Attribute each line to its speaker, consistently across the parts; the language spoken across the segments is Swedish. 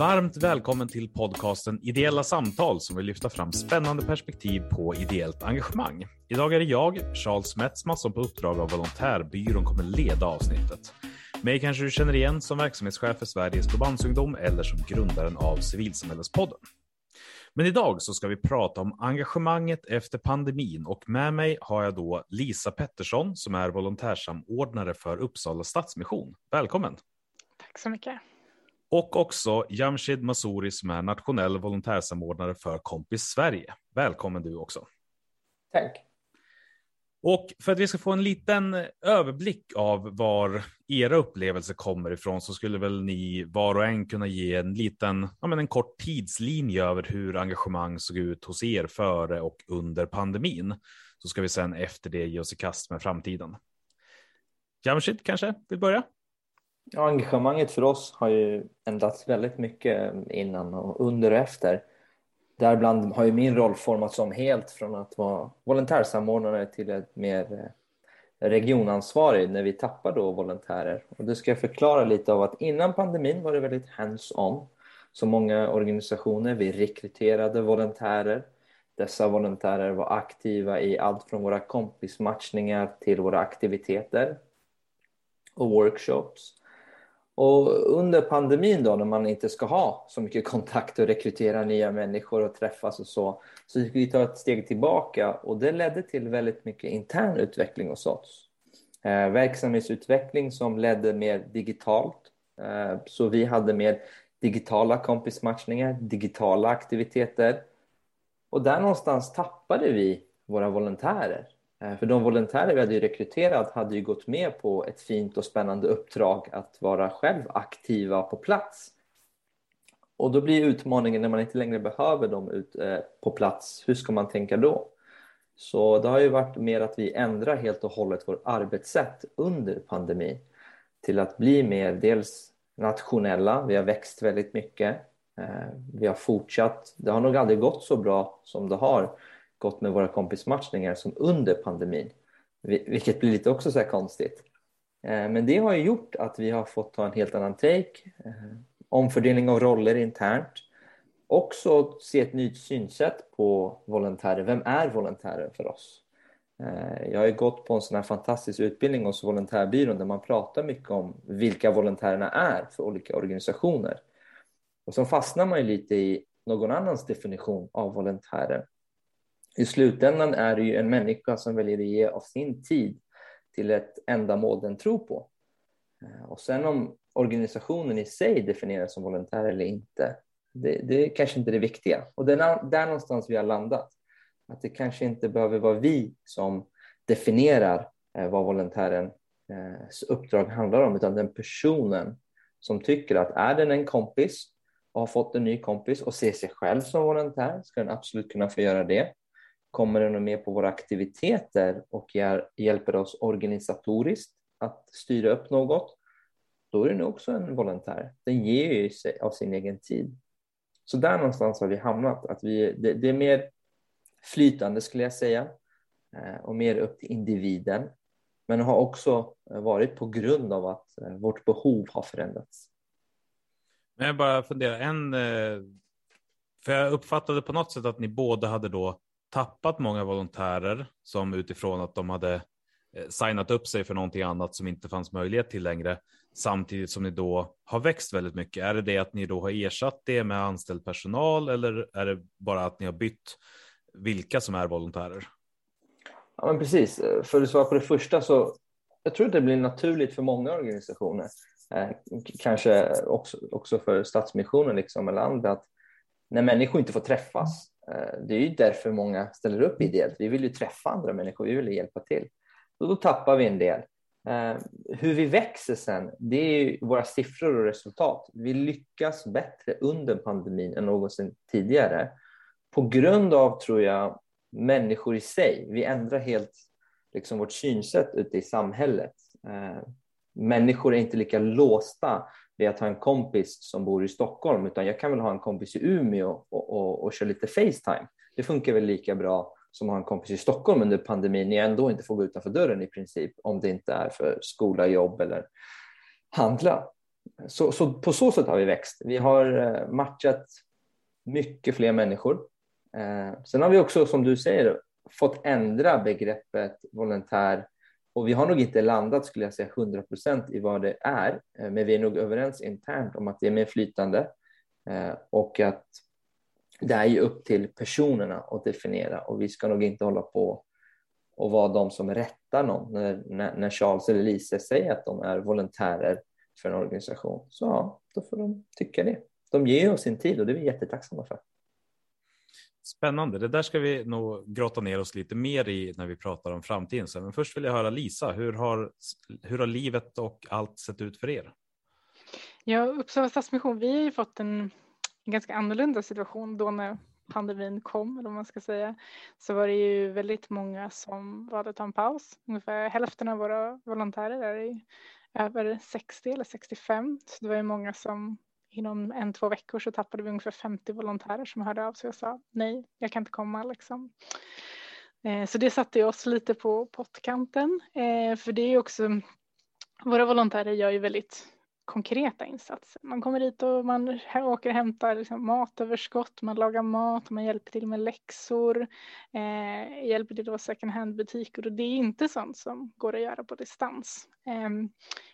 Speaker 1: Varmt välkommen till podcasten Ideella samtal som vill lyfta fram spännande perspektiv på ideellt engagemang. Idag är det jag, Charles Metzma, som på uppdrag av Volontärbyrån kommer leda avsnittet. Mig kanske du känner igen som verksamhetschef för Sveriges Blåbandsungdom eller som grundaren av Civilsamhällespodden. Men idag så ska vi prata om engagemanget efter pandemin och med mig har jag då Lisa Pettersson som är volontärsamordnare för Uppsala Stadsmission. Välkommen!
Speaker 2: Tack så mycket.
Speaker 1: Och också Jamshid Masuri som är nationell volontärsamordnare för Kompis Sverige. Välkommen du också.
Speaker 3: Tack.
Speaker 1: Och för att vi ska få en liten överblick av var era upplevelser kommer ifrån så skulle väl ni var och en kunna ge en liten, ja men en kort tidslinje över hur engagemang såg ut hos er före och under pandemin. Så ska vi sedan efter det ge oss i kast med framtiden. Jamshid kanske vill börja?
Speaker 3: Ja, engagemanget för oss har ju ändrats väldigt mycket innan och under och efter. Däribland har ju min roll formats om helt från att vara volontärsamordnare till ett mer eh, regionansvarig när vi tappar då volontärer. Och det ska jag förklara lite av att innan pandemin var det väldigt hands-on. Så många organisationer, vi rekryterade volontärer. Dessa volontärer var aktiva i allt från våra kompismatchningar till våra aktiviteter och workshops. Och under pandemin då när man inte ska ha så mycket kontakt och rekrytera nya människor och träffas och så, så fick vi ta ett steg tillbaka och det ledde till väldigt mycket intern utveckling hos oss. Eh, verksamhetsutveckling som ledde mer digitalt. Eh, så vi hade mer digitala kompismatchningar, digitala aktiviteter. Och där någonstans tappade vi våra volontärer. Eh, för de volontärer vi hade rekryterat hade ju gått med på ett fint och spännande uppdrag att vara själv aktiva på plats. Och då blir utmaningen när man inte längre behöver dem ut eh, på plats, hur ska man tänka då? Så det har ju varit mer att vi ändrar helt och hållet vårt arbetssätt under pandemin till att bli mer dels nationella, vi har växt väldigt mycket, eh, vi har fortsatt, det har nog aldrig gått så bra som det har gått med våra kompismatchningar som under pandemin. Vilket blir lite också så här konstigt. Eh, men det har ju gjort att vi har fått ta en helt annan take, eh, omfördelning av roller internt, också se ett nytt synsätt på volontärer. Vem är volontären för oss? Eh, jag har ju gått på en sån här fantastisk utbildning hos Volontärbyrån där man pratar mycket om vilka volontärerna är för olika organisationer. Och så fastnar man ju lite i någon annans definition av volontärer i slutändan är det ju en människa som väljer att ge av sin tid till ett ändamål den tror på. Eh, och sen om organisationen i sig definieras som volontär eller inte, det, det är kanske inte det viktiga. Och det är där någonstans vi har landat. Att det kanske inte behöver vara vi som definierar eh, vad volontärens eh, uppdrag handlar om, utan den personen som tycker att är den en kompis och har fått en ny kompis och ser sig själv som volontär ska den absolut kunna få göra det. Kommer den med på våra aktiviteter och hjälper oss organisatoriskt att styra upp något, då är den också en volontär. Den ger ju sig av sin egen tid. Så där någonstans har vi hamnat. Att vi, det, det är mer flytande skulle jag säga eh, och mer upp till individen. Men har också varit på grund av att eh, vårt behov har förändrats.
Speaker 1: Men jag bara funderar, en, eh, för jag uppfattade på något sätt att ni båda hade då tappat många volontärer som utifrån att de hade eh, signat upp sig för någonting annat som inte fanns möjlighet till längre samtidigt som ni då har växt väldigt mycket. Är det det att ni då har ersatt det med anställd personal eller är det bara att ni har bytt vilka som är volontärer?
Speaker 3: Ja, men precis. För att svara på det första så jag tror att det blir naturligt för många organisationer, eh, kanske också, också för Stadsmissionen liksom, eller andra, att när människor inte får träffas eh, det är ju därför många ställer upp ideellt. Vi vill ju träffa andra människor, vi vill hjälpa till. Och då tappar vi en del. Eh, hur vi växer sen, det är våra siffror och resultat. Vi lyckas bättre under pandemin än någonsin tidigare. På grund av, tror jag, människor i sig. Vi ändrar helt liksom, vårt synsätt ute i samhället. Eh, människor är inte lika låsta vid att ha en kompis som bor i Stockholm utan jag kan väl ha en kompis i Umeå och, och, och köra lite Facetime. Det funkar väl lika bra som att ha en kompis i Stockholm under pandemin när jag ändå inte får gå utanför dörren i princip om det inte är för skola, jobb eller handla. så, så på så sätt har vi växt. Vi har eh, matchat mycket fler människor. Eh, sen har vi också, som du säger, fått ändra begreppet volontär och vi har nog inte landat, skulle jag säga, 100 procent i vad det är, eh, men vi är nog överens internt om att det är mer flytande eh, och att det är ju upp till personerna att definiera och vi ska nog inte hålla på och vara de som rättar någon när, när, när Charles eller Lise säger att de är volontärer för en organisation. Så ja, då får de tycka det. De ger oss sin tid och det är vi jättetacksamma för.
Speaker 1: Spännande. Det där ska vi nog grotta ner oss lite mer i när vi pratar om framtiden. Men först vill jag höra Lisa, hur har, hur har livet och allt sett ut för er?
Speaker 2: Ja, Uppsala Stadsmission, vi har ju fått en, en ganska annorlunda situation då när pandemin kom, eller vad man ska säga, så var det ju väldigt många som valde att ta en paus. Ungefär hälften av våra volontärer är över 60 eller 65. Så det var ju många som inom en, två veckor så tappade vi ungefär 50 volontärer som hörde av sig och sa nej, jag kan inte komma liksom. Eh, så det satte oss lite på pottkanten, eh, för det är också våra volontärer gör ju väldigt konkreta insatser. Man kommer dit och man åker och hämtar liksom matöverskott, man lagar mat, man hjälper till med läxor, eh, hjälper till att vara second hand-butiker och det är inte sånt som går att göra på distans. Eh,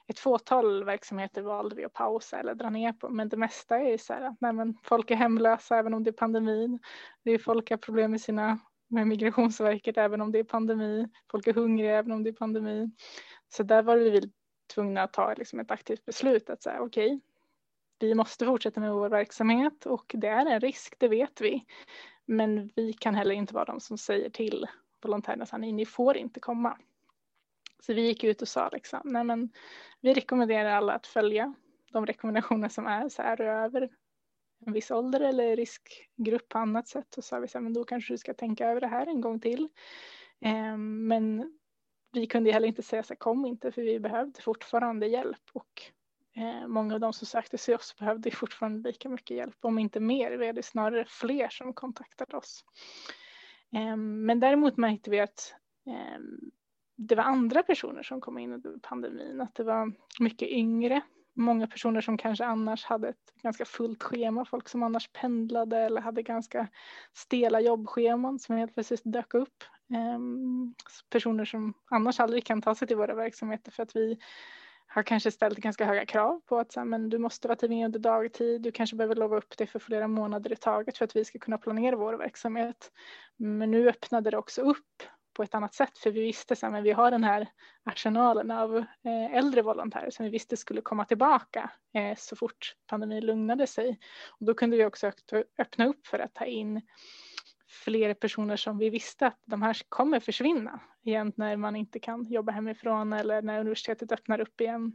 Speaker 2: ett fåtal verksamheter valde vi att pausa eller dra ner på, men det mesta är så här att nej, men folk är hemlösa även om det är pandemin. Det är folk har problem med sina med Migrationsverket även om det är pandemi. Folk är hungriga även om det är pandemi. Så där var vi tvungna att ta liksom ett aktivt beslut att säga okej, okay, vi måste fortsätta med vår verksamhet och det är en risk, det vet vi. Men vi kan heller inte vara de som säger till volontärerna att ni får inte komma. Så vi gick ut och sa liksom, nej men vi rekommenderar alla att följa de rekommendationer som är så här över en viss ålder eller riskgrupp på annat sätt. Och sa vi så här, men då kanske du ska tänka över det här en gång till. Ehm, men vi kunde heller inte säga så här, kom inte för vi behövde fortfarande hjälp och eh, många av de som sökte sig oss behövde fortfarande lika mycket hjälp, om inte mer. Vi hade snarare fler som kontaktade oss. Eh, men däremot märkte vi att eh, det var andra personer som kom in under pandemin, att det var mycket yngre, många personer som kanske annars hade ett ganska fullt schema, folk som annars pendlade eller hade ganska stela jobbscheman som helt plötsligt dök upp. Ehm, personer som annars aldrig kan ta sig till våra verksamheter för att vi har kanske ställt ganska höga krav på att så här, men du måste vara tillgänglig under dagtid, du kanske behöver lova upp det för flera månader i taget för att vi ska kunna planera vår verksamhet. Men nu öppnade det också upp på ett annat sätt för vi visste att vi har den här arsenalen av eh, äldre volontärer som vi visste skulle komma tillbaka eh, så fort pandemin lugnade sig. Och då kunde vi också öppna upp för att ta in fler personer som vi visste att de här kommer försvinna igen när man inte kan jobba hemifrån eller när universitetet öppnar upp igen.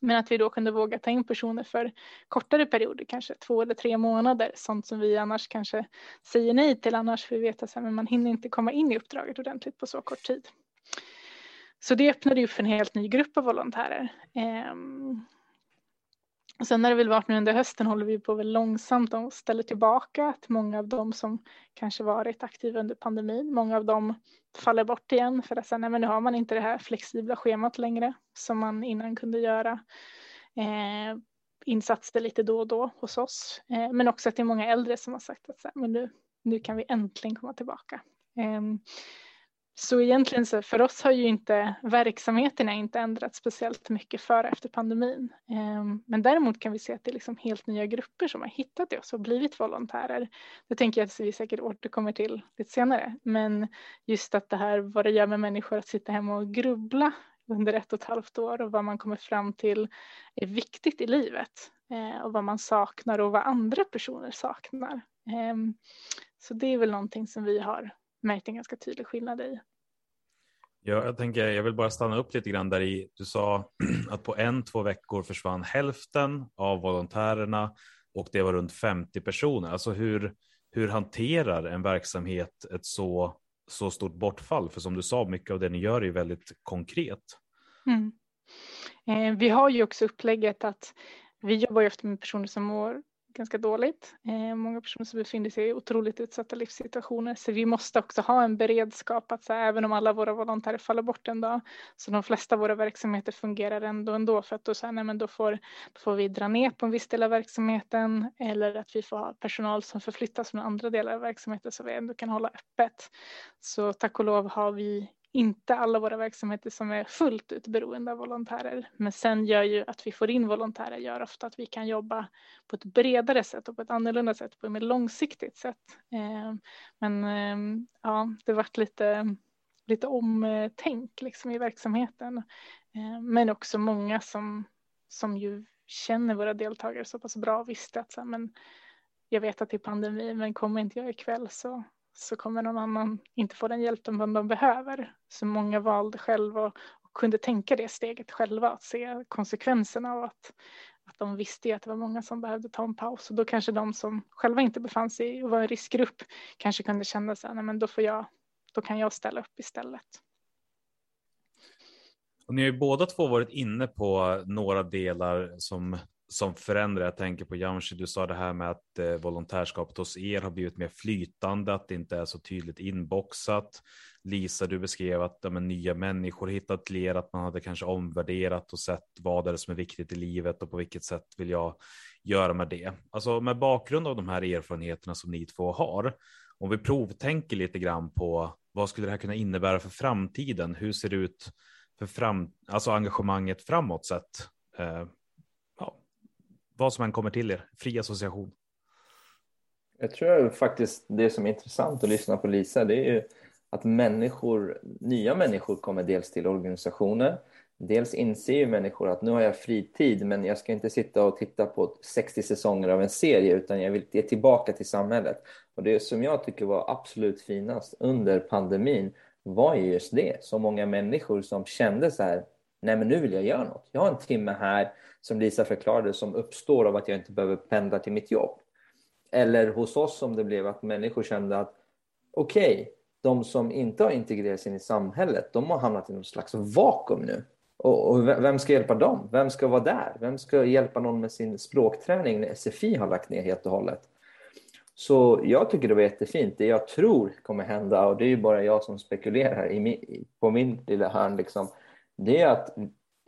Speaker 2: Men att vi då kunde våga ta in personer för kortare perioder, kanske två eller tre månader, sånt som vi annars kanske säger nej till annars för vi vet att man hinner inte komma in i uppdraget ordentligt på så kort tid. Så det öppnade ju för en helt ny grupp av volontärer. Ehm, och sen när det väl varit nu under hösten håller vi på väl långsamt och ställer tillbaka att många av dem som kanske varit aktiva under pandemin. Många av dem faller bort igen för att sen, nej, men nu har man inte det här flexibla schemat längre som man innan kunde göra. Eh, insatser lite då och då hos oss. Eh, men också att det är många äldre som har sagt att så här, men nu, nu kan vi äntligen komma tillbaka. Eh, så egentligen så för oss har ju inte verksamheterna inte ändrats speciellt mycket före efter pandemin. Ehm, men däremot kan vi se att det är liksom helt nya grupper som har hittat till oss och blivit volontärer. Det tänker jag att vi säkert återkommer till lite senare. Men just att det här vad det gör med människor att sitta hemma och grubbla under ett och ett halvt år och vad man kommer fram till är viktigt i livet eh, och vad man saknar och vad andra personer saknar. Ehm, så det är väl någonting som vi har märkt en ganska tydlig skillnad i.
Speaker 1: Ja, jag tänker, jag vill bara stanna upp lite grann där i. Du sa att på en, två veckor försvann hälften av volontärerna och det var runt 50 personer. Alltså hur, hur hanterar en verksamhet ett så, så stort bortfall? För som du sa, mycket av det ni gör är väldigt konkret.
Speaker 2: Mm. Eh, vi har ju också upplägget att vi jobbar ju ofta med personer som mår ganska dåligt. Eh, många personer som befinner sig i otroligt utsatta livssituationer. Så vi måste också ha en beredskap att så här, även om alla våra volontärer faller bort en dag så de flesta av våra verksamheter fungerar ändå ändå för att då, så här, nej, men då, får, då får vi dra ner på en viss del av verksamheten eller att vi får ha personal som förflyttas från andra delar av verksamheten så vi ändå kan hålla öppet. Så tack och lov har vi inte alla våra verksamheter som är fullt ut beroende av volontärer. Men sen gör ju att vi får in volontärer gör ofta att vi kan jobba på ett bredare sätt och på ett annorlunda sätt, på ett mer långsiktigt sätt. Ehm, men ehm, ja, det vart lite, lite omtänk liksom i verksamheten. Ehm, men också många som, som ju känner våra deltagare så pass bra och visste att så här, men jag vet att det är pandemi men kommer inte jag ikväll så så kommer någon annan inte få den hjälp de, de behöver. Så många valde själva och, och kunde tänka det steget själva, att se konsekvenserna av att, att de visste att det var många som behövde ta en paus. Och då kanske de som själva inte befann sig och var en riskgrupp kanske kunde känna sig, nej men då får jag, då kan jag ställa upp istället.
Speaker 1: Och ni har ju båda två varit inne på några delar som som förändrar. Jag tänker på Jamshi, du sa det här med att eh, volontärskapet hos er har blivit mer flytande, att det inte är så tydligt inboxat. Lisa, du beskrev att ja, men, nya människor hittat till er, att man hade kanske omvärderat och sett vad är det som är viktigt i livet och på vilket sätt vill jag göra med det. Alltså med bakgrund av de här erfarenheterna som ni två har, om vi provtänker lite grann på vad skulle det här kunna innebära för framtiden? Hur ser det ut för fram, alltså engagemanget framåt sett? Eh, vad som än kommer till er, fri association.
Speaker 3: Jag tror faktiskt det som är intressant att lyssna på Lisa, det är ju att människor, nya människor kommer dels till organisationer, dels inser ju människor att nu har jag fritid, men jag ska inte sitta och titta på 60 säsonger av en serie, utan jag vill ge tillbaka till samhället. Och det som jag tycker var absolut finast under pandemin var ju just det, så många människor som kände så här, nej men nu vill jag göra något. Jag har en timme här, som Lisa förklarade, som uppstår av att jag inte behöver pendla till mitt jobb. Eller hos oss som det blev att människor kände att okej, okay, de som inte har integrerats in i samhället, de har hamnat i någon slags vakuum nu. Och, och, vem ska hjälpa dem? Vem ska vara där? Vem ska hjälpa någon med sin språkträning när SFI har lagt ner helt och hållet? Så jag tycker det var jättefint. Det jag tror kommer hända, och det är ju bara jag som spekulerar i min, på min lilla hörn, liksom, det är att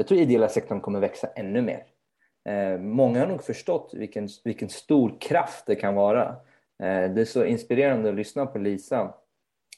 Speaker 3: jag tror ideella sektorn kommer växa ännu mer. Eh, många har nog förstått vilken, vilken stor kraft det kan vara. Eh, det är så inspirerande att lyssna på Lisa.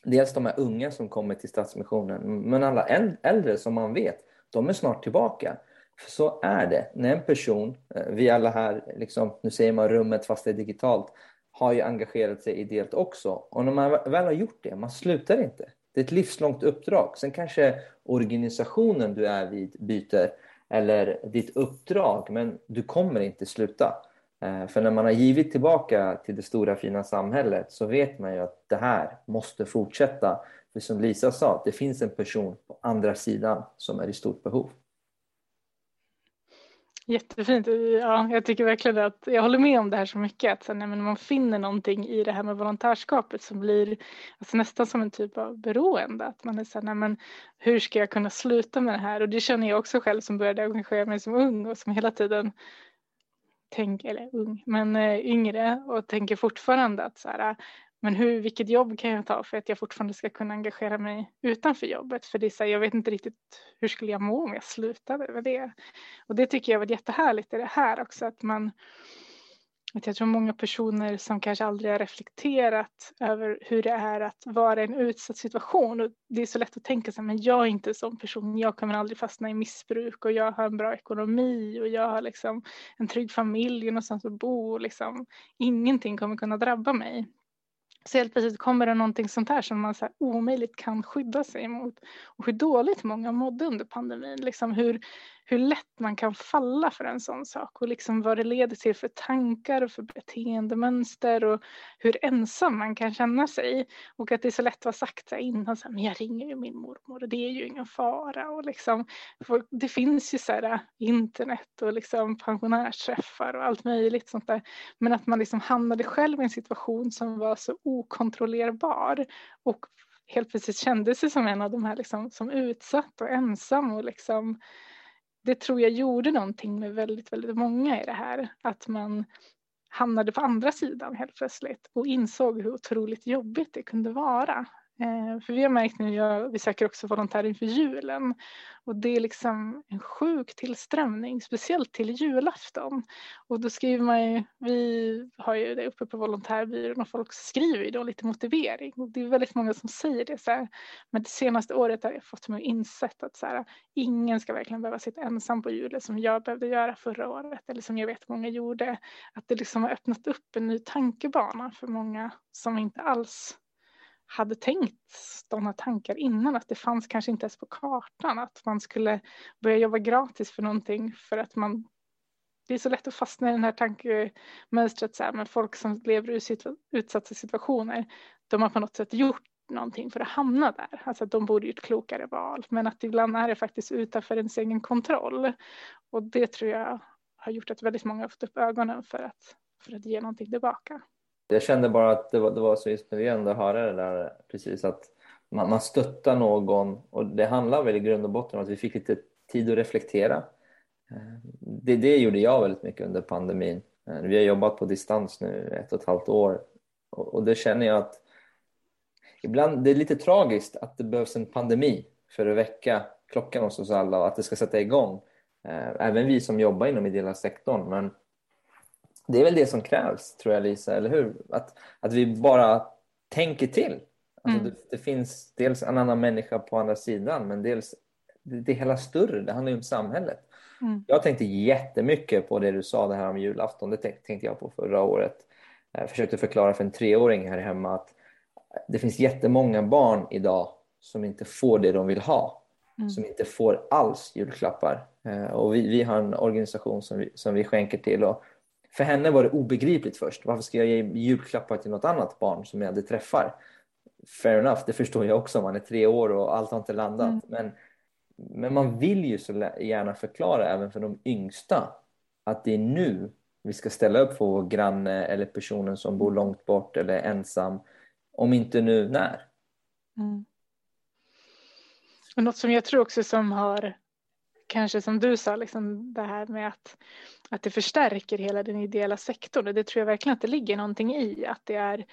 Speaker 3: Dels de här unga som kommer till Stadsmissionen, men alla äldre som man vet, de är snart tillbaka. För så är det. När en person, eh, vi alla här, liksom, nu säger man rummet fast det är digitalt, har ju engagerat sig ideellt också. Och när man väl har gjort det, man slutar inte. Det är ett livslångt uppdrag. Sen kanske organisationen du är vid byter eller ditt uppdrag, men du kommer inte sluta. Eh, för när man har givit tillbaka till det stora fina samhället så vet man ju att det här måste fortsätta. För som Lisa sa, det finns en person på andra sidan som är i stort behov.
Speaker 2: Jättefint. Ja, jag tycker verkligen att jag håller med om det här så mycket. Att sen, när man finner någonting i det här med volontärskapet som blir alltså nästan som en typ av beroende. Att man är så här, men hur ska jag kunna sluta med det här? Och det känner jag också själv som började engagera mig som ung och som hela tiden tänker, eller ung, men eh, yngre och tänker fortfarande att så här, men hur, vilket jobb kan jag ta för att jag fortfarande ska kunna engagera mig utanför jobbet? För det är så här, jag vet inte riktigt hur skulle jag må om jag slutade med det? Och det tycker jag var jättehärligt i det här också att man att jag tror många personer som kanske aldrig har reflekterat över hur det är att vara i en utsatt situation. Och det är så lätt att tänka sig, men jag är inte en sån person. Jag kommer aldrig fastna i missbruk och jag har en bra ekonomi och jag har liksom en trygg familj och någonstans att bo. Och liksom, ingenting kommer kunna drabba mig. Så helt plötsligt kommer det någonting sånt här som man så här omöjligt kan skydda sig emot. Och hur dåligt många mådde under pandemin. Liksom hur, hur lätt man kan falla för en sån sak och liksom vad det leder till för tankar och för beteendemönster och hur ensam man kan känna sig. Och att det är så lätt att vara sagt så innan, så här, men jag ringer ju min mormor och det är ju ingen fara. Och liksom, det finns ju så här, äh, internet och liksom pensionärsträffar och allt möjligt sånt där. Men att man liksom hamnade själv i en situation som var så okontrollerbar och helt plötsligt kände sig som en av de här liksom, som utsatt och ensam och liksom det tror jag gjorde någonting med väldigt, väldigt många i det här. Att man hamnade på andra sidan helt plötsligt och insåg hur otroligt jobbigt det kunde vara. Eh, för vi har märkt nu, jag, vi söker också volontärer inför julen och det är liksom en sjuk tillströmning, speciellt till julafton. Och då skriver man ju, vi har ju det uppe på volontärbyrån och folk skriver ju då lite motivering och det är väldigt många som säger det så här. Men det senaste året har jag fått mig insett att så här, ingen ska verkligen behöva sitta ensam på julen som jag behövde göra förra året eller som jag vet många gjorde. Att det liksom har öppnat upp en ny tankebana för många som inte alls hade tänkt sådana tankar innan, att det fanns kanske inte ens på kartan att man skulle börja jobba gratis för någonting för att man det är så lätt att fastna i den här tankemönstret så här, med folk som lever i utsatta situationer. De har på något sätt gjort någonting för att hamna där. Alltså att de borde gjort klokare val. Men att ibland är det faktiskt utanför ens egen kontroll. Och det tror jag har gjort att väldigt många har fått upp ögonen för att, för att ge någonting tillbaka.
Speaker 3: Jag kände bara att det var, det var så inspirerande att höra det där precis att man, man stöttar någon och det handlar väl i grund och botten om att vi fick lite tid att reflektera. Eh, det, det gjorde jag väldigt mycket under pandemin. Eh, vi har jobbat på distans nu ett och ett halvt år och, och det känner jag att ibland det är lite tragiskt att det behövs en pandemi för att väcka klockan hos oss alla och att det ska sätta igång. Eh, även vi som jobbar inom ideella sektorn men det är väl det som krävs, tror jag Lisa, eller hur? Att, att vi bara tänker till. Alltså mm. det, det, finns dels en annan människa på andra sidan, men dels det, det hela större, det handlar ju om samhället. Mm. Jag tänkte jättemycket på det du sa det här om julafton, det tänkte jag på förra året. Jag försökte förklara för en treåring här hemma att det finns jättemånga barn idag som inte får det de vill ha. Mm. Som inte får alls julklappar. Eh, och vi, vi har en organisation som vi, som vi skänker till och för henne var det obegripligt först. Varför ska jag ge julklappar till något annat barn som jag aldrig träffar? Fair enough, det förstår jag också. Man är tre år och allt har inte landat. Mm. Men, men man vill ju så gärna förklara även för de yngsta att det är nu vi ska ställa upp för vår granne eller personen som bor långt bort eller ensam. Om inte nu, när? Mm.
Speaker 2: Och något som jag tror också som har kanske som du sa, liksom det här med att, att det förstärker hela den ideella sektorn. Och det tror jag verkligen att det ligger någonting i. Att det är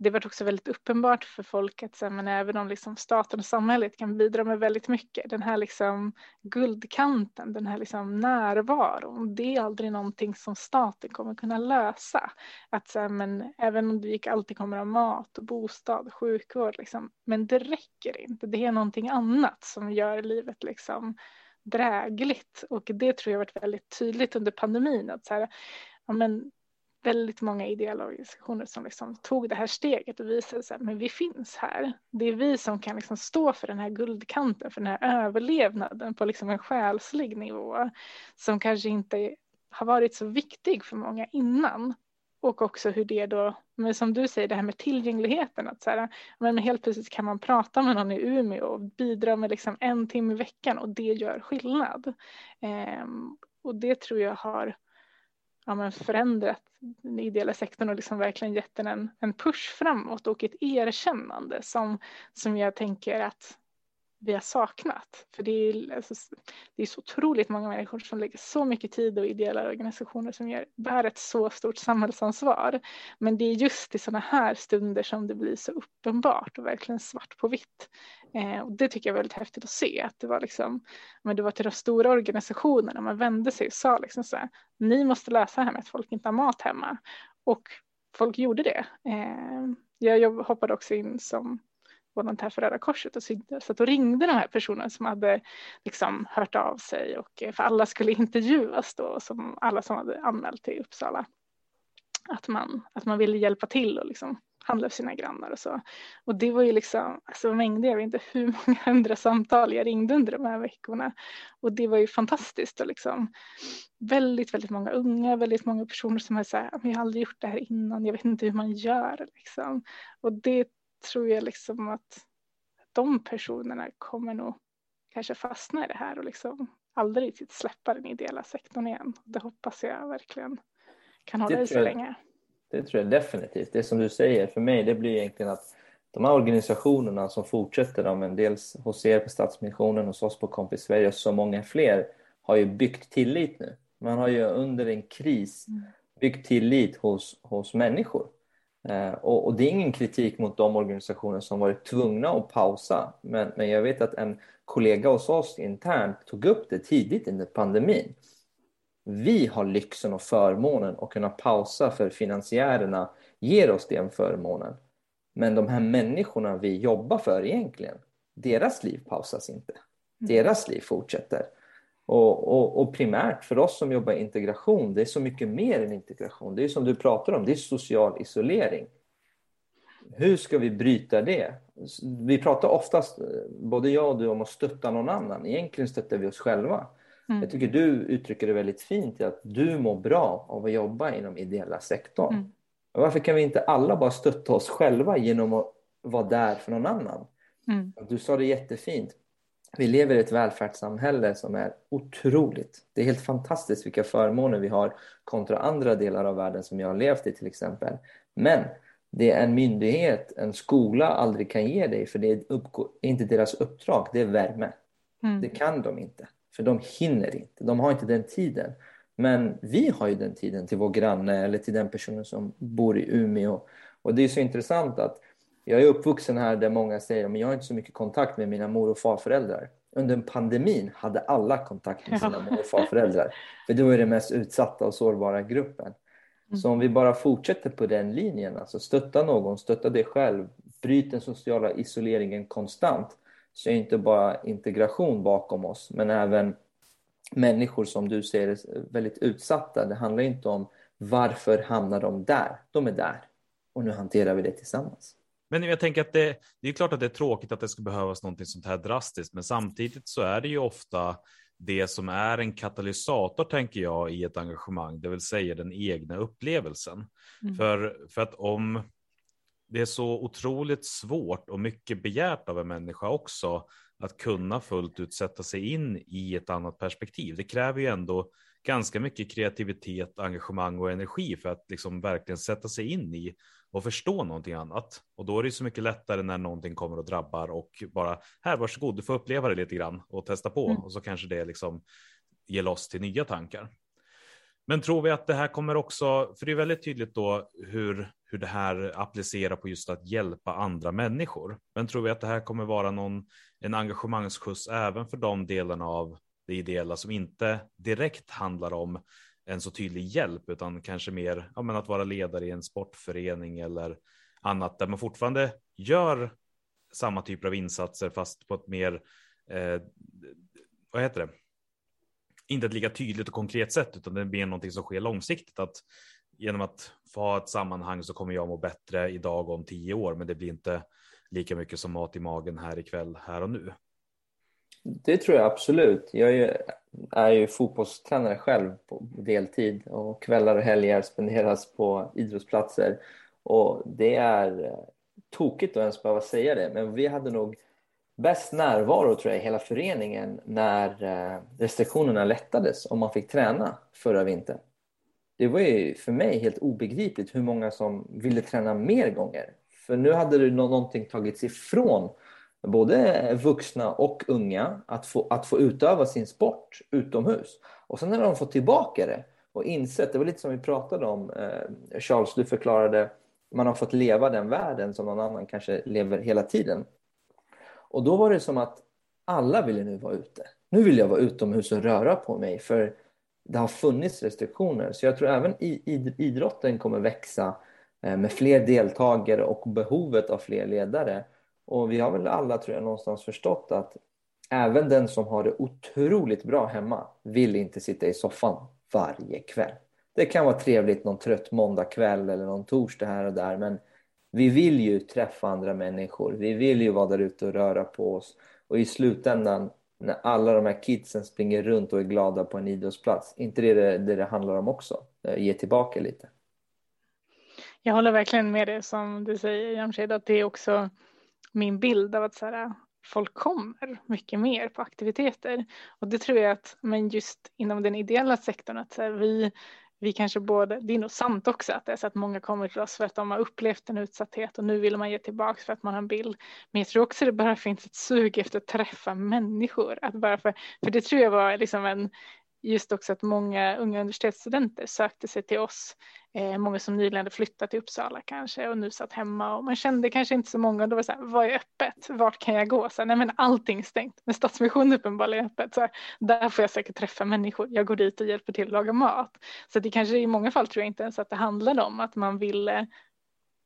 Speaker 2: det var också väldigt uppenbart för folk att men även om liksom staten och samhället kan bidra med väldigt mycket, den här liksom guldkanten, den här liksom närvaron, det är aldrig någonting som staten kommer kunna lösa. Att så men även om du gick alltid kommer ha mat och bostad, sjukvård, liksom, men det räcker inte. Det är någonting annat som gör livet liksom drägligt och det tror jag varit väldigt tydligt under pandemin att så här, ja, men väldigt många ideella organisationer som liksom tog det här steget och visade sig men vi finns här. Det är vi som kan liksom stå för den här guldkanten, för den här överlevnaden på liksom en själslig nivå som kanske inte har varit så viktig för många innan och också hur det då, men som du säger det här med tillgängligheten, att så här, men helt plötsligt kan man prata med någon i Umeå och bidra med liksom en timme i veckan och det gör skillnad. Ehm, och det tror jag har ja, men förändrat den ideella sektorn och liksom verkligen gett den en, en push framåt och ett erkännande som, som jag tänker att vi har saknat. För det är, alltså, det är så otroligt många människor som lägger så mycket tid och ideella organisationer som gör, bär ett så stort samhällsansvar. Men det är just i sådana här stunder som det blir så uppenbart och verkligen svart på vitt. Eh, och det tycker jag är väldigt häftigt att se, att det var, liksom, men det var till de stora organisationerna man vände sig och sa liksom så här, ni måste lösa det här med att folk inte har mat hemma. Och folk gjorde det. Eh, jag hoppade också in som volontär för Röda Korset och syntes, så då ringde de här personerna som hade liksom hört av sig och eh, för alla skulle intervjuas då som alla som hade anmält till Uppsala. Att man, att man ville hjälpa till och liksom handla för sina grannar och så. Och det var ju liksom alltså mängder, jag vet inte hur många hundra samtal jag ringde under de här veckorna. Och det var ju fantastiskt och liksom väldigt, väldigt många unga, väldigt många personer som är så här, jag har aldrig gjort det här innan, jag vet inte hur man gör liksom. Och det tror jag liksom att de personerna kommer nog kanske fastna i det här och liksom aldrig släppa den ideella sektorn igen. Det hoppas jag verkligen kan hålla i sig länge.
Speaker 3: Det tror jag definitivt. Det som du säger för mig det blir egentligen att de här organisationerna som fortsätter, men dels hos er på Stadsmissionen, hos oss på Kompis Sverige och så många fler har ju byggt tillit nu. Man har ju under en kris mm. byggt tillit hos, hos människor. Eh, och, och, det är ingen kritik mot de organisationer som varit tvungna att pausa. Men, men jag vet att en kollega hos oss internt tog upp det tidigt under pandemin. Vi har lyxen och förmånen att kunna pausa för finansiärerna ger oss den förmånen. Men de här människorna vi jobbar för egentligen, deras liv pausas inte. Mm. Deras liv fortsätter. Och, och, och, primärt för oss som jobbar integration, det är så mycket mer än integration. Det är som du pratar om, det är social isolering. Hur ska vi bryta det? Vi pratar oftast, både jag och du, om att stötta någon annan. Egentligen stöttar vi oss själva. Mm. Jag tycker du uttrycker det väldigt fint i att du mår bra av att jobba inom ideella sektorn. Mm. Varför kan vi inte alla bara stötta oss själva genom att vara där för någon annan? Mm. Du sa det jättefint. Vi lever i ett välfärdssamhälle som är otroligt. Det är helt fantastiskt vilka förmåner vi har kontra andra delar av världen som jag har levt i till exempel. Men det en myndighet, en skola aldrig kan ge dig, för det är inte deras uppdrag, det är värme. Mm. Det kan de inte, för de hinner inte. De har inte den tiden. Men vi har ju den tiden till vår granne eller till den personen som bor i Umeå. Och det är så intressant att jag är uppvuxen här där många säger att jag har inte så mycket kontakt med mina mor och farföräldrar. Under pandemin hade alla kontakt med sina mor och farföräldrar. För det var den mest utsatta och sårbara gruppen. Så om vi bara fortsätter på den linjen, alltså stötta någon, stötta dig själv, bryt den sociala isoleringen konstant, så är inte bara integration bakom oss, men även människor som du ser väldigt utsatta. Det handlar inte om varför hamnar de där? De är där och nu hanterar vi det tillsammans.
Speaker 1: Men jag tänker att det, det är klart att det är tråkigt att det ska behövas någonting sånt här drastiskt, men samtidigt så är det ju ofta det som är en katalysator, tänker jag, i ett engagemang, det vill säga den egna upplevelsen. Mm. För, för att om det är så otroligt svårt och mycket begärt av en människa också att kunna fullt ut sätta sig in i ett annat perspektiv. Det kräver ju ändå ganska mycket kreativitet, engagemang och energi för att liksom verkligen sätta sig in i och förstå någonting annat. Och då är det så mycket lättare när någonting kommer och drabbar och bara här varsågod, du får uppleva det lite grann och testa på mm. och så kanske det liksom ger loss till nya tankar. Men tror vi att det här kommer också, för det är väldigt tydligt då hur, hur det här applicerar på just att hjälpa andra människor. Men tror vi att det här kommer vara någon, en engagemangsskjuts även för de delarna av det ideella som inte direkt handlar om en så tydlig hjälp, utan kanske mer ja, men att vara ledare i en sportförening eller annat där man fortfarande gör samma typer av insatser fast på ett mer, eh, vad heter det, inte ett lika tydligt och konkret sätt, utan det blir någonting som sker långsiktigt. Att genom att få ha ett sammanhang så kommer jag må bättre idag om tio år, men det blir inte lika mycket som mat i magen här ikväll, här och nu.
Speaker 3: Det tror jag absolut. Jag är ju, är ju fotbollstränare själv på deltid och kvällar och helger spenderas på idrottsplatser. Och det är eh, tokigt att ens behöva säga det, men vi hade nog bäst närvaro tror jag i hela föreningen när eh, restriktionerna lättades och man fick träna förra vintern. Det var ju för mig helt obegripligt hur många som ville träna mer gånger. För nu hade det någonting tagits ifrån både vuxna och unga att få, att få utöva sin sport utomhus. Och sen när de fått tillbaka det och insett, det var lite som vi pratade om, eh, Charles, du förklarade, man har fått leva den världen som någon annan kanske lever hela tiden. Och då var det som att alla ville nu vara ute. Nu vill jag vara utomhus och röra på mig för det har funnits restriktioner. Så jag tror även idrotten kommer växa eh, med fler deltagare och behovet av fler ledare. Och vi har väl alla tror jag någonstans förstått att även den som har det otroligt bra hemma vill inte sitta i soffan varje kväll. Det kan vara trevligt någon trött måndagkväll eller någon torsdag här och där men vi vill ju träffa andra människor. Vi vill ju vara där ute och röra på oss. Och i slutändan när alla de här kidsen springer runt och är glada på en idrottsplats, inte det det, det, det handlar om också? Eh, ge tillbaka lite.
Speaker 2: Jag håller verkligen med det som du säger Jamshed, att det är också min bild av att så här, folk kommer mycket mer på aktiviteter. Och det tror jag att, men just inom den ideella sektorn, att här, vi, vi kanske både, det är nog sant också att det är så att många kommer till oss för att de har upplevt en utsatthet och nu vill man ge tillbaka för att man har en bild. Men jag tror också det bara finns ett sug efter att träffa människor. Att bara för, för det tror jag var liksom en, just också att många unga universitetsstudenter sökte sig till oss. Eh, många som nyligen hade flyttat till Uppsala kanske och nu satt hemma och man kände kanske inte så många. och Då var det så här, vad är öppet? Vart kan jag gå? Så här, nej men allting är stängt. Men Stadsmissionen uppenbarligen är öppet. Så här, där får jag säkert träffa människor. Jag går dit och hjälper till att laga mat. Så det kanske i många fall tror jag inte ens att det handlade om att man ville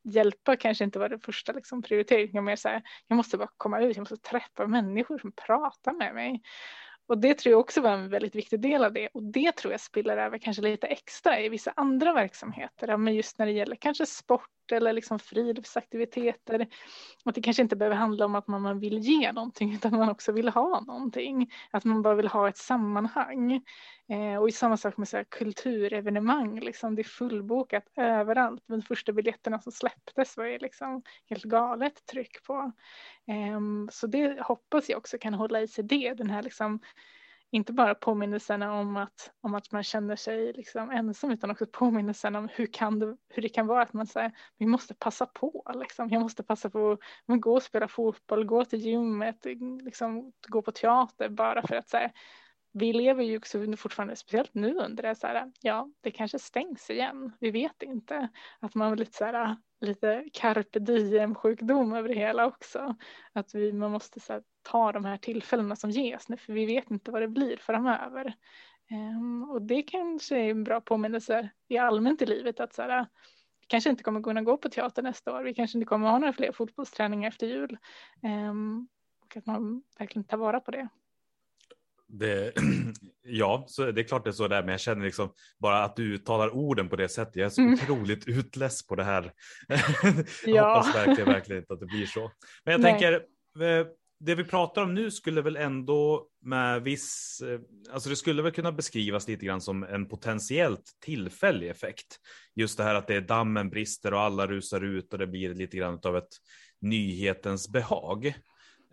Speaker 2: hjälpa kanske inte var det första liksom, prioriteringen. Mer så här, jag måste bara komma ut, jag måste träffa människor som pratar med mig. Och det tror jag också var en väldigt viktig del av det. Och det tror jag spiller över kanske lite extra i vissa andra verksamheter, men just när det gäller kanske sport eller liksom friluftsaktiviteter. Att det kanske inte behöver handla om att man vill ge någonting utan man också vill ha någonting. Att man bara vill ha ett sammanhang. Eh, och i samma sak med så här kulturevenemang, liksom, det är fullbokat överallt. De första biljetterna som släpptes var ju liksom helt galet tryck på. Eh, så det hoppas jag också kan hålla i sig det, den här liksom inte bara påminnelserna om att, om att man känner sig liksom ensam utan också påminnelsen om hur, kan det, hur det kan vara att man säger vi måste passa på. Liksom. Jag måste passa på att gå och spela fotboll, gå till gymmet, liksom, gå på teater bara för att säga vi lever ju också fortfarande, speciellt nu under det, så här, ja, det kanske stängs igen. Vi vet inte. Att man har lite så här, lite carpe diem sjukdom över det hela också. Att vi, man måste så här, ta de här tillfällena som ges nu, för vi vet inte vad det blir framöver. Um, och det kanske är en bra påminnelse i allmänt i livet att så här, vi kanske inte kommer kunna gå på teater nästa år. Vi kanske inte kommer ha några fler fotbollsträningar efter jul. Um, och att man verkligen tar vara på det.
Speaker 1: Det, ja, så det är klart det är så där, men jag känner liksom bara att du uttalar orden på det sättet. Jag är så mm. otroligt utless på det här. jag ja. hoppas verkligen, verkligen inte att det blir så. Men jag Nej. tänker, eh, det vi pratar om nu skulle väl ändå med viss, eh, alltså det skulle väl kunna beskrivas lite grann som en potentiellt tillfällig effekt. Just det här att det är dammen brister och alla rusar ut och det blir lite grann av ett nyhetens behag.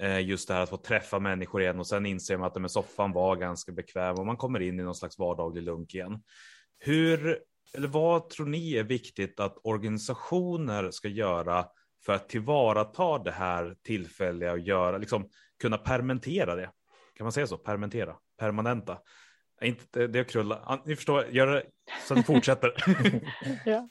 Speaker 1: Eh, just det här att få träffa människor igen och sen inser man att den med soffan var ganska bekväm och man kommer in i någon slags vardaglig lunk igen. Hur, eller vad tror ni är viktigt att organisationer ska göra för att tillvarata det här tillfälliga och göra, liksom, kunna permentera det? Kan man säga så? Permentera, permanenta. Inte det är krulla. Ni förstår, gör det så att det fortsätter.
Speaker 3: ja.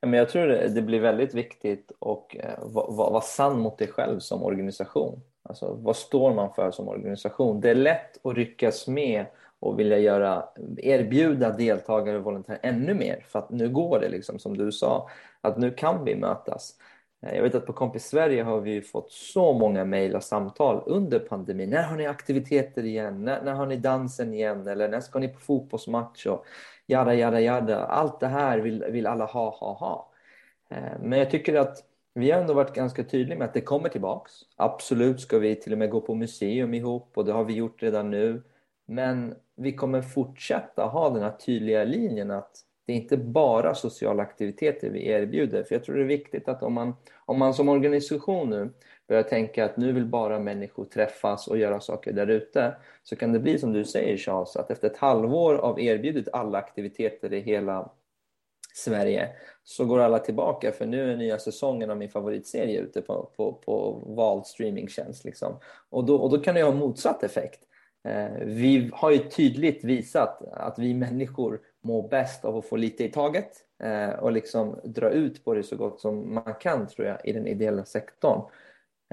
Speaker 3: Men jag tror det, blir väldigt viktigt att eh, vara, vara sann mot dig själv som organisation. Alltså, vad står man för som organisation? Det är lätt att ryckas med och vilja göra, erbjuda deltagare och volontärer ännu mer för att nu går det liksom som du sa, att nu kan vi mötas. Eh, jag vet att på Kompis Sverige har vi fått så många mejl och samtal under pandemin. När har ni aktiviteter igen? När, när har ni dansen igen? Eller när ska ni på fotbollsmatch? Och jada, jada, jada. Allt det här vill, vill alla ha, ha, ha. Eh, men jag tycker att vi har ändå varit ganska tydliga med att det kommer tillbaks. Absolut ska vi till och med gå på museum ihop och det har vi gjort redan nu. Men vi kommer fortsätta ha den här tydliga linjen att det är inte bara sociala aktiviteter vi erbjuder. För jag tror det är viktigt att om man, om man som organisation nu börjar tänka att nu vill bara människor träffas och göra saker där ute så kan det bli som du säger Charles, att efter ett halvår av erbjudet alla aktiviteter i hela Sverige så går alla tillbaka för nu är nya säsongen av min favoritserie ute på, på, på vald streamingtjänst. Liksom. Och, då, och då kan det ha motsatt effekt. Eh, vi har ju tydligt visat att vi människor mår bäst av att få lite i taget eh, och liksom dra ut på det så gott som man kan tror jag i den ideella sektorn.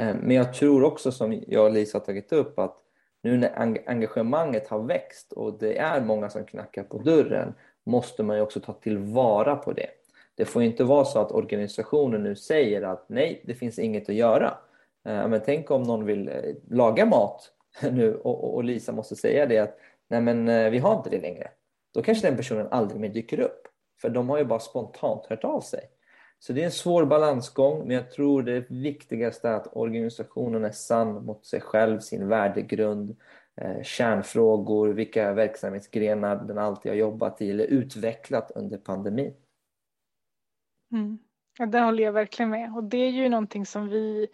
Speaker 3: Eh, men jag tror också som jag och Lisa har tagit upp att nu när engagemanget har växt och det är många som knackar på dörren måste man ju också ta tillvara på det. Det får inte vara så att organisationen nu säger att nej, det finns inget att göra. Eh, men tänk om någon vill eh, laga mat nu och, Lisa måste säga det att nej men eh, vi har inte det längre. Då kanske den personen aldrig mer dyker upp. För de har ju bara spontant hört av sig. Så det är en svår balansgång, men jag tror det viktigaste är att organisationen är sann mot sig själv, sin värdegrund, eh, kärnfrågor, vilka verksamhetsgrenar den alltid har jobbat i eller utvecklat under pandemin.
Speaker 2: Mm. Ja, det håller jag verkligen med och det är ju någonting som vi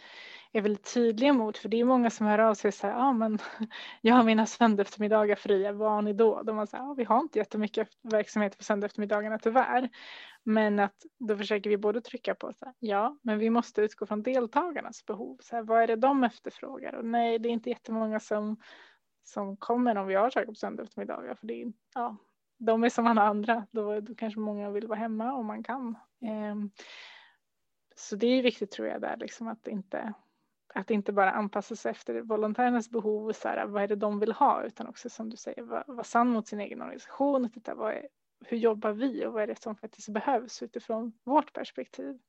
Speaker 2: är väldigt tydliga mot för det är många som hör av sig och säger ja men jag har mina söndagseftermiddagar fria, vad har ni då? De säger ah, vi har inte jättemycket verksamhet på söndagseftermiddagarna tyvärr. Men att då försöker vi både trycka på så här, ja men vi måste utgå från deltagarnas behov. Så här, vad är det de efterfrågar? Och nej det är inte jättemånga som som kommer om vi har saker på söndagseftermiddagar. För det är, ja, de är som alla andra. Då, då kanske många vill vara hemma om man kan. Eh, så det är viktigt tror jag där, liksom att inte att inte bara anpassa sig efter volontärernas behov och så här, vad är det de vill ha utan också som du säger vara var sann mot sin egen organisation och titta vad är, hur jobbar vi och vad är det som faktiskt behövs utifrån vårt perspektiv.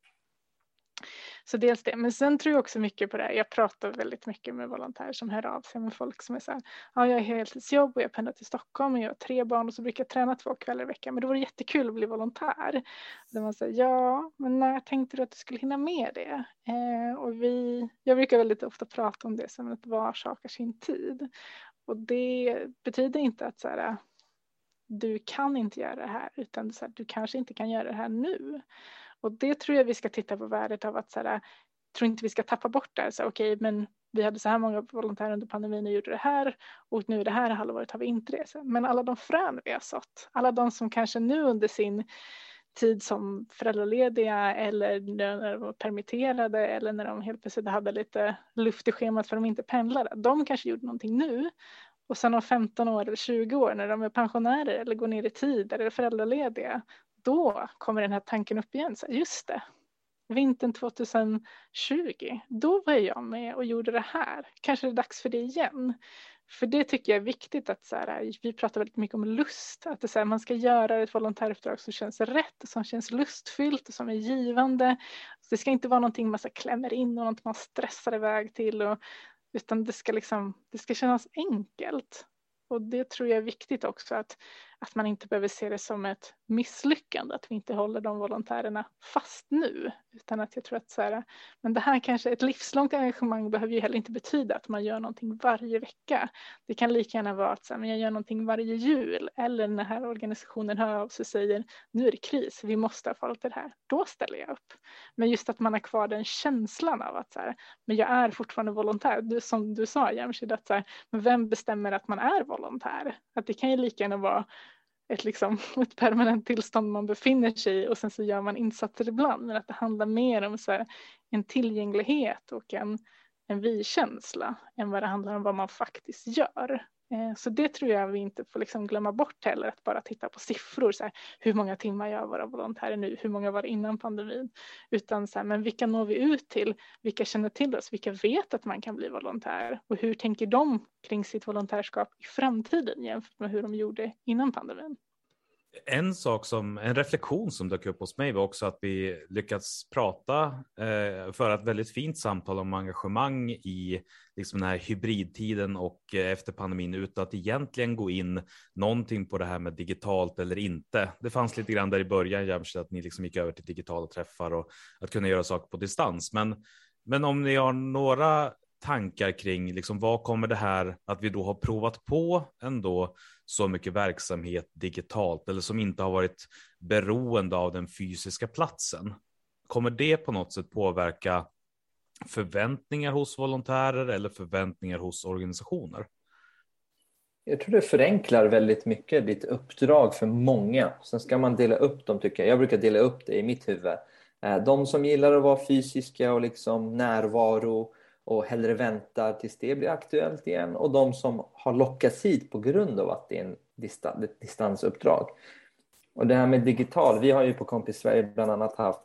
Speaker 2: Så dels det, men sen tror jag också mycket på det här. Jag pratar väldigt mycket med volontärer som hör av sig med folk som är så här, ja, jag har heltidsjobb och jag pendlar till Stockholm och jag har tre barn och så brukar jag träna två kvällar i veckan. Men det vore jättekul att bli volontär. Där man säger, ja, men när tänkte du att du skulle hinna med det? Eh, och vi, jag brukar väldigt ofta prata om det som att var sak har sin tid. Och det betyder inte att så här, du kan inte göra det här utan så här, du kanske inte kan göra det här nu. Och det tror jag vi ska titta på värdet av att så här, tror inte vi ska tappa bort det. Så okej, okay, men vi hade så här många volontärer under pandemin och gjorde det här och nu det här halvåret har vi inte det. Men alla de frön vi har sått, alla de som kanske nu under sin tid som föräldralediga eller när de var permitterade eller när de helt plötsligt hade lite luft i schemat för de inte pendlade. De kanske gjorde någonting nu och sen om 15 år eller 20 år när de är pensionärer eller går ner i tid eller är föräldralediga då kommer den här tanken upp igen. Så just det, vintern 2020, då var jag med och gjorde det här. Kanske är det dags för det igen. För det tycker jag är viktigt att så här, vi pratar väldigt mycket om lust, att det så här, man ska göra ett volontäruppdrag som känns rätt, som känns lustfyllt och som är givande. Det ska inte vara någonting man så klämmer in och något man stressar iväg till, och, utan det ska, liksom, det ska kännas enkelt. Och det tror jag är viktigt också att, att man inte behöver se det som ett misslyckande att vi inte håller de volontärerna fast nu. Utan att jag tror att så här, men det här kanske ett livslångt engagemang behöver ju heller inte betyda att man gör någonting varje vecka. Det kan lika gärna vara att så här, men jag gör någonting varje jul eller när den här organisationen hör av sig och säger nu är det kris, vi måste ha folk till det här. Då ställer jag upp. Men just att man har kvar den känslan av att så här, men jag är fortfarande volontär. Du, som du sa Jamshid, att så här, men vem bestämmer att man är volontär? Att det kan ju lika gärna vara ett, liksom, ett permanent tillstånd man befinner sig i och sen så gör man insatser ibland. Men att det handlar mer om så här, en tillgänglighet och en, en vi-känsla än vad det handlar om vad man faktiskt gör. Eh, så det tror jag vi inte får liksom glömma bort heller, att bara titta på siffror. Så här, hur många timmar gör våra volontärer nu? Hur många var det innan pandemin? Utan så här, men vilka når vi ut till? Vilka känner till oss? Vilka vet att man kan bli volontär? Och hur tänker de kring sitt volontärskap i framtiden jämfört med hur de gjorde innan pandemin?
Speaker 1: En sak som, en reflektion som dök upp hos mig var också att vi lyckats prata, eh, för ett väldigt fint samtal om engagemang i liksom den här hybridtiden och eh, efter pandemin utan att egentligen gå in någonting på det här med digitalt eller inte. Det fanns lite grann där i början, Jämställd, att ni liksom gick över till digitala träffar och att kunna göra saker på distans. Men, men om ni har några tankar kring liksom, vad kommer det här att vi då har provat på ändå så mycket verksamhet digitalt eller som inte har varit beroende av den fysiska platsen. Kommer det på något sätt påverka förväntningar hos volontärer eller förväntningar hos organisationer?
Speaker 3: Jag tror det förenklar väldigt mycket ditt uppdrag för många. Sen ska man dela upp dem tycker jag. Jag brukar dela upp det i mitt huvud. Eh, de som gillar att vara fysiska och liksom närvaro och hellre väntar tills det blir aktuellt igen och de som har lockats hit på grund av att det är en distan ett distansuppdrag. Och det här med digital, vi har ju på Kompis Sverige bland annat haft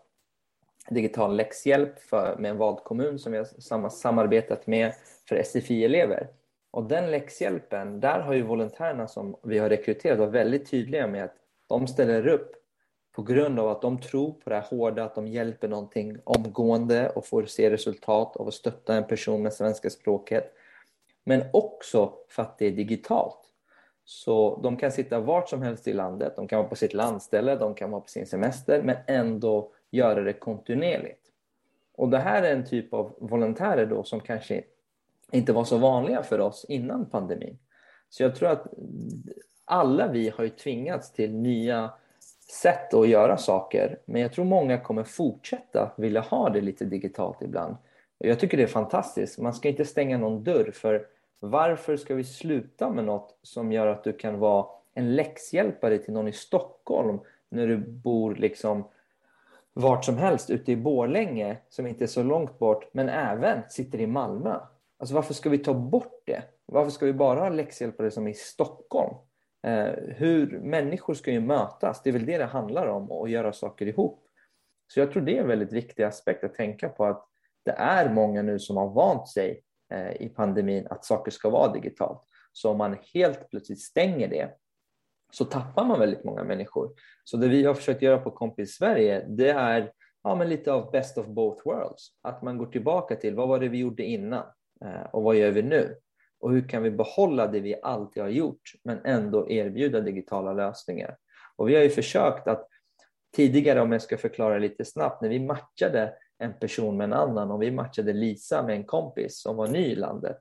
Speaker 3: digital läxhjälp för, med en vald kommun som vi har samarbetat med för SFI-elever. Och den läxhjälpen, där har ju volontärerna som vi har rekryterat varit väldigt tydliga med att de ställer upp på grund av att de tror på det här hårda, att de hjälper någonting omgående och får se resultat av att stötta en person med svenska språket. Men också för att det är digitalt. Så de kan sitta vart som helst i landet, de kan vara på sitt landställe, de kan vara på sin semester, men ändå göra det kontinuerligt. Och det här är en typ av volontärer då som kanske inte var så vanliga för oss innan pandemin. Så jag tror att alla vi har ju tvingats till nya sätt att göra saker. Men jag tror många kommer fortsätta vilja ha det lite digitalt ibland. Jag tycker det är fantastiskt. Man ska inte stänga någon dörr för varför ska vi sluta med något som gör att du kan vara en läxhjälpare till någon i Stockholm när du bor liksom vart som helst ute i Borlänge som inte är så långt bort men även sitter i Malmö. Alltså varför ska vi ta bort det? Varför ska vi bara ha läxhjälpare som i Stockholm? Eh, hur Människor ska ju mötas, det är väl det det handlar om, och göra saker ihop. Så jag tror det är en väldigt viktig aspekt att tänka på att det är många nu som har vant sig eh, i pandemin att saker ska vara digitalt. Så om man helt plötsligt stänger det så tappar man väldigt många människor. Så det vi har försökt göra på Kompis Sverige det är ja, men lite av best of both worlds. Att man går tillbaka till vad var det vi gjorde innan eh, och vad gör vi nu? Och hur kan vi behålla det vi alltid har gjort men ändå erbjuda digitala lösningar? Och vi har ju försökt att tidigare, om jag ska förklara lite snabbt, när vi matchade en person med en annan och vi matchade Lisa med en kompis som var ny i landet,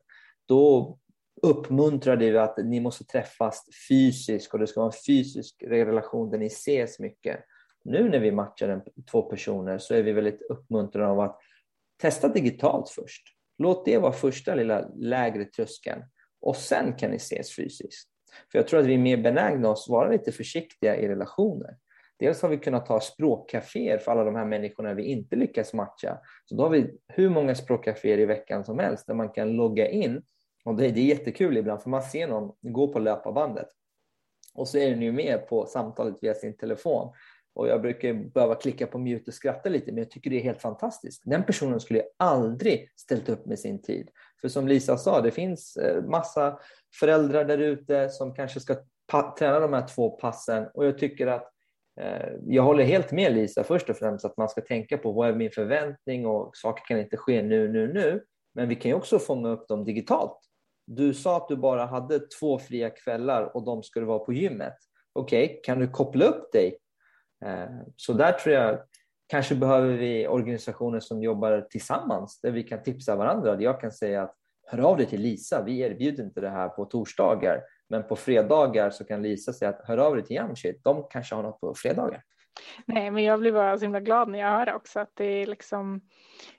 Speaker 3: då uppmuntrade vi att ni måste träffas fysiskt och det ska vara en fysisk relation där ni ses mycket. Nu när vi matchar en, två personer så är vi väldigt uppmuntrade av att testa digitalt först. Låt det vara första lilla lägre tröskeln och sen kan ni ses fysiskt. För jag tror att vi är mer benägna att vara lite försiktiga i relationer. Dels har vi kunnat ta språkcaféer för alla de här människorna vi inte lyckas matcha. Så då har vi hur många språkcaféer i veckan som helst där man kan logga in. Och det, är jättekul ibland för man ser någon gå på löparbandet och så är den ju med på samtalet via sin telefon. Och jag brukar behöva klicka på mute och skratta lite, men jag tycker det är helt fantastiskt. Den personen skulle aldrig ställt upp med sin tid. För som Lisa sa, det finns eh, massa föräldrar där ute som kanske ska träna de här två passen och jag tycker att eh, jag håller helt med Lisa först och främst att man ska tänka på vad är min förväntning och saker kan inte ske nu, nu, nu. Men vi kan ju också fånga upp dem digitalt. Du sa att du bara hade två fria kvällar och de skulle vara på gymmet. Okej, okay, kan du koppla upp dig? Eh, så där tror jag kanske behöver vi organisationer som jobbar tillsammans där vi kan tipsa varandra. Jag kan säga att hör av dig till Lisa, vi erbjuder inte det här på torsdagar men på fredagar så kan Lisa säga att hör av dig till Jamshit, de kanske har något på fredagar.
Speaker 2: Nej, men jag blir bara så himla glad när jag hör det också att det är liksom,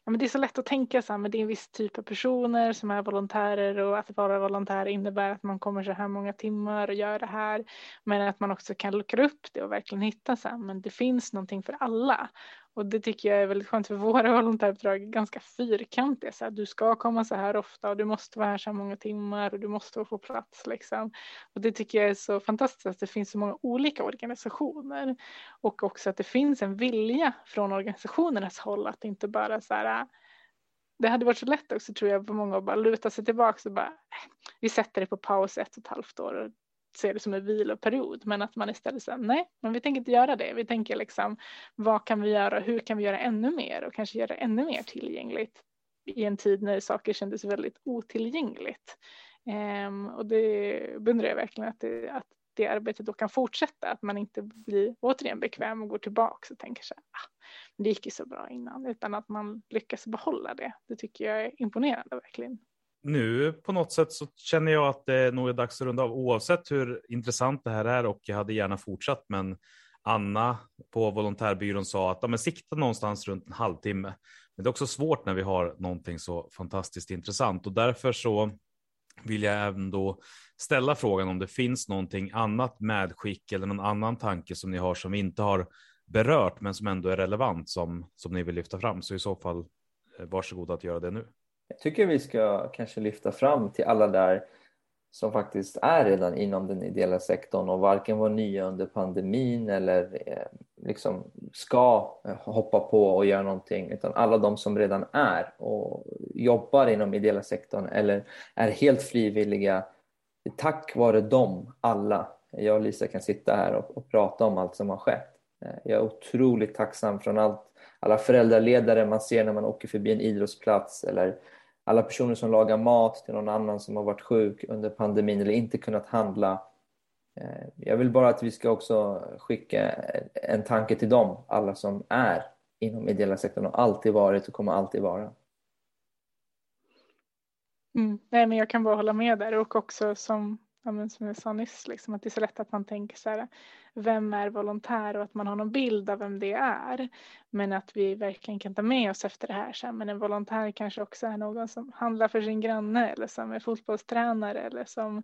Speaker 2: ja men det är så lätt att tänka så här, men det är en viss typ av personer som är volontärer och att vara volontär innebär att man kommer så här många timmar och gör det här, men att man också kan luckra upp det och verkligen hitta så här, men det finns någonting för alla och det tycker jag är väldigt skönt för våra volontäruppdrag är ganska fyrkantiga. Så här, du ska komma så här ofta och du måste vara här så här många timmar och du måste få plats. Liksom. Och det tycker jag är så fantastiskt att det finns så många olika organisationer. Och också att det finns en vilja från organisationernas håll att inte bara så här äh, det hade varit så lätt också tror jag för många att bara luta sig tillbaka och bara äh, vi sätter det på paus ett och ett halvt år och ser det som en viloperiod men att man istället säger nej, men vi tänker inte göra det. Vi tänker liksom vad kan vi göra? Hur kan vi göra ännu mer och kanske göra ännu mer tillgängligt i en tid när saker kändes väldigt otillgängligt. Um, och det beundrar jag verkligen att det, att det arbetet då kan fortsätta, att man inte blir återigen bekväm och går tillbaka och tänker så här, ah, det gick ju så bra innan, utan att man lyckas behålla det. Det tycker jag är imponerande verkligen
Speaker 1: nu på något sätt så känner jag att det nog är dags att runda av oavsett hur intressant det här är och jag hade gärna fortsatt. Men Anna på volontärbyrån sa att de sikta någonstans runt en halvtimme. Men det är också svårt när vi har någonting så fantastiskt intressant och därför så vill jag även då ställa frågan om det finns någonting annat medskick eller någon annan tanke som ni har som vi inte har berört men som ändå är relevant som, som ni vill lyfta fram. Så i så fall eh, varsågod att göra det nu.
Speaker 3: Jag tycker vi ska kanske lyfta fram till alla där som faktiskt är redan inom den ideella sektorn och varken var nya under pandemin eller eh, liksom ska eh, hoppa på och göra någonting utan alla de som redan är och jobbar inom ideella sektorn eller är helt frivilliga. Tack vare dem alla, jag och Lisa kan sitta här och, och prata om allt som har skett. Eh, jag är otroligt tacksam från allt, alla föräldraledare man ser när man åker förbi en idrottsplats eller alla personer som lagar mat till någon annan som har varit sjuk under pandemin eller inte kunnat handla. Eh, jag vill bara att vi ska också skicka en tanke till dem, alla som är inom ideella sektorn och alltid varit och kommer alltid vara.
Speaker 2: Mm. Nej, men jag kan bara hålla med där och också som ja, men som jag sa nyss, liksom, att det är så lätt att man tänker så här, vem är volontär och att man har någon bild av vem det är. Men att vi verkligen kan ta med oss efter det här, så här, men en volontär kanske också är någon som handlar för sin granne eller som är fotbollstränare eller som,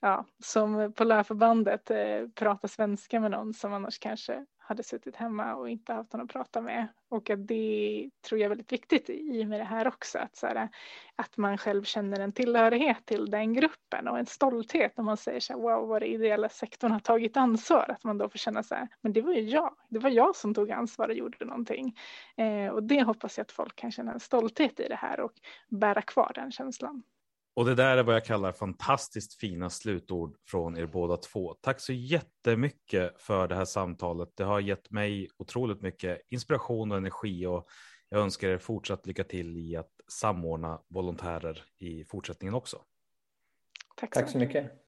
Speaker 2: ja, som på lärförbandet eh, pratar svenska med någon som annars kanske hade suttit hemma och inte haft någon att prata med. Och att det tror jag är väldigt viktigt i och med det här också. Att, så här, att man själv känner en tillhörighet till den gruppen och en stolthet när man säger så här, wow vad det ideella sektorn har tagit ansvar. Att man då får känna så här, men det var ju jag. Det var jag som tog ansvar och gjorde någonting. Eh, och det hoppas jag att folk kan känna en stolthet i det här och bära kvar den känslan.
Speaker 1: Och det där är vad jag kallar fantastiskt fina slutord från er båda två. Tack så jättemycket för det här samtalet. Det har gett mig otroligt mycket inspiration och energi och jag önskar er fortsatt lycka till i att samordna volontärer i fortsättningen också.
Speaker 3: Tack så, Tack så mycket.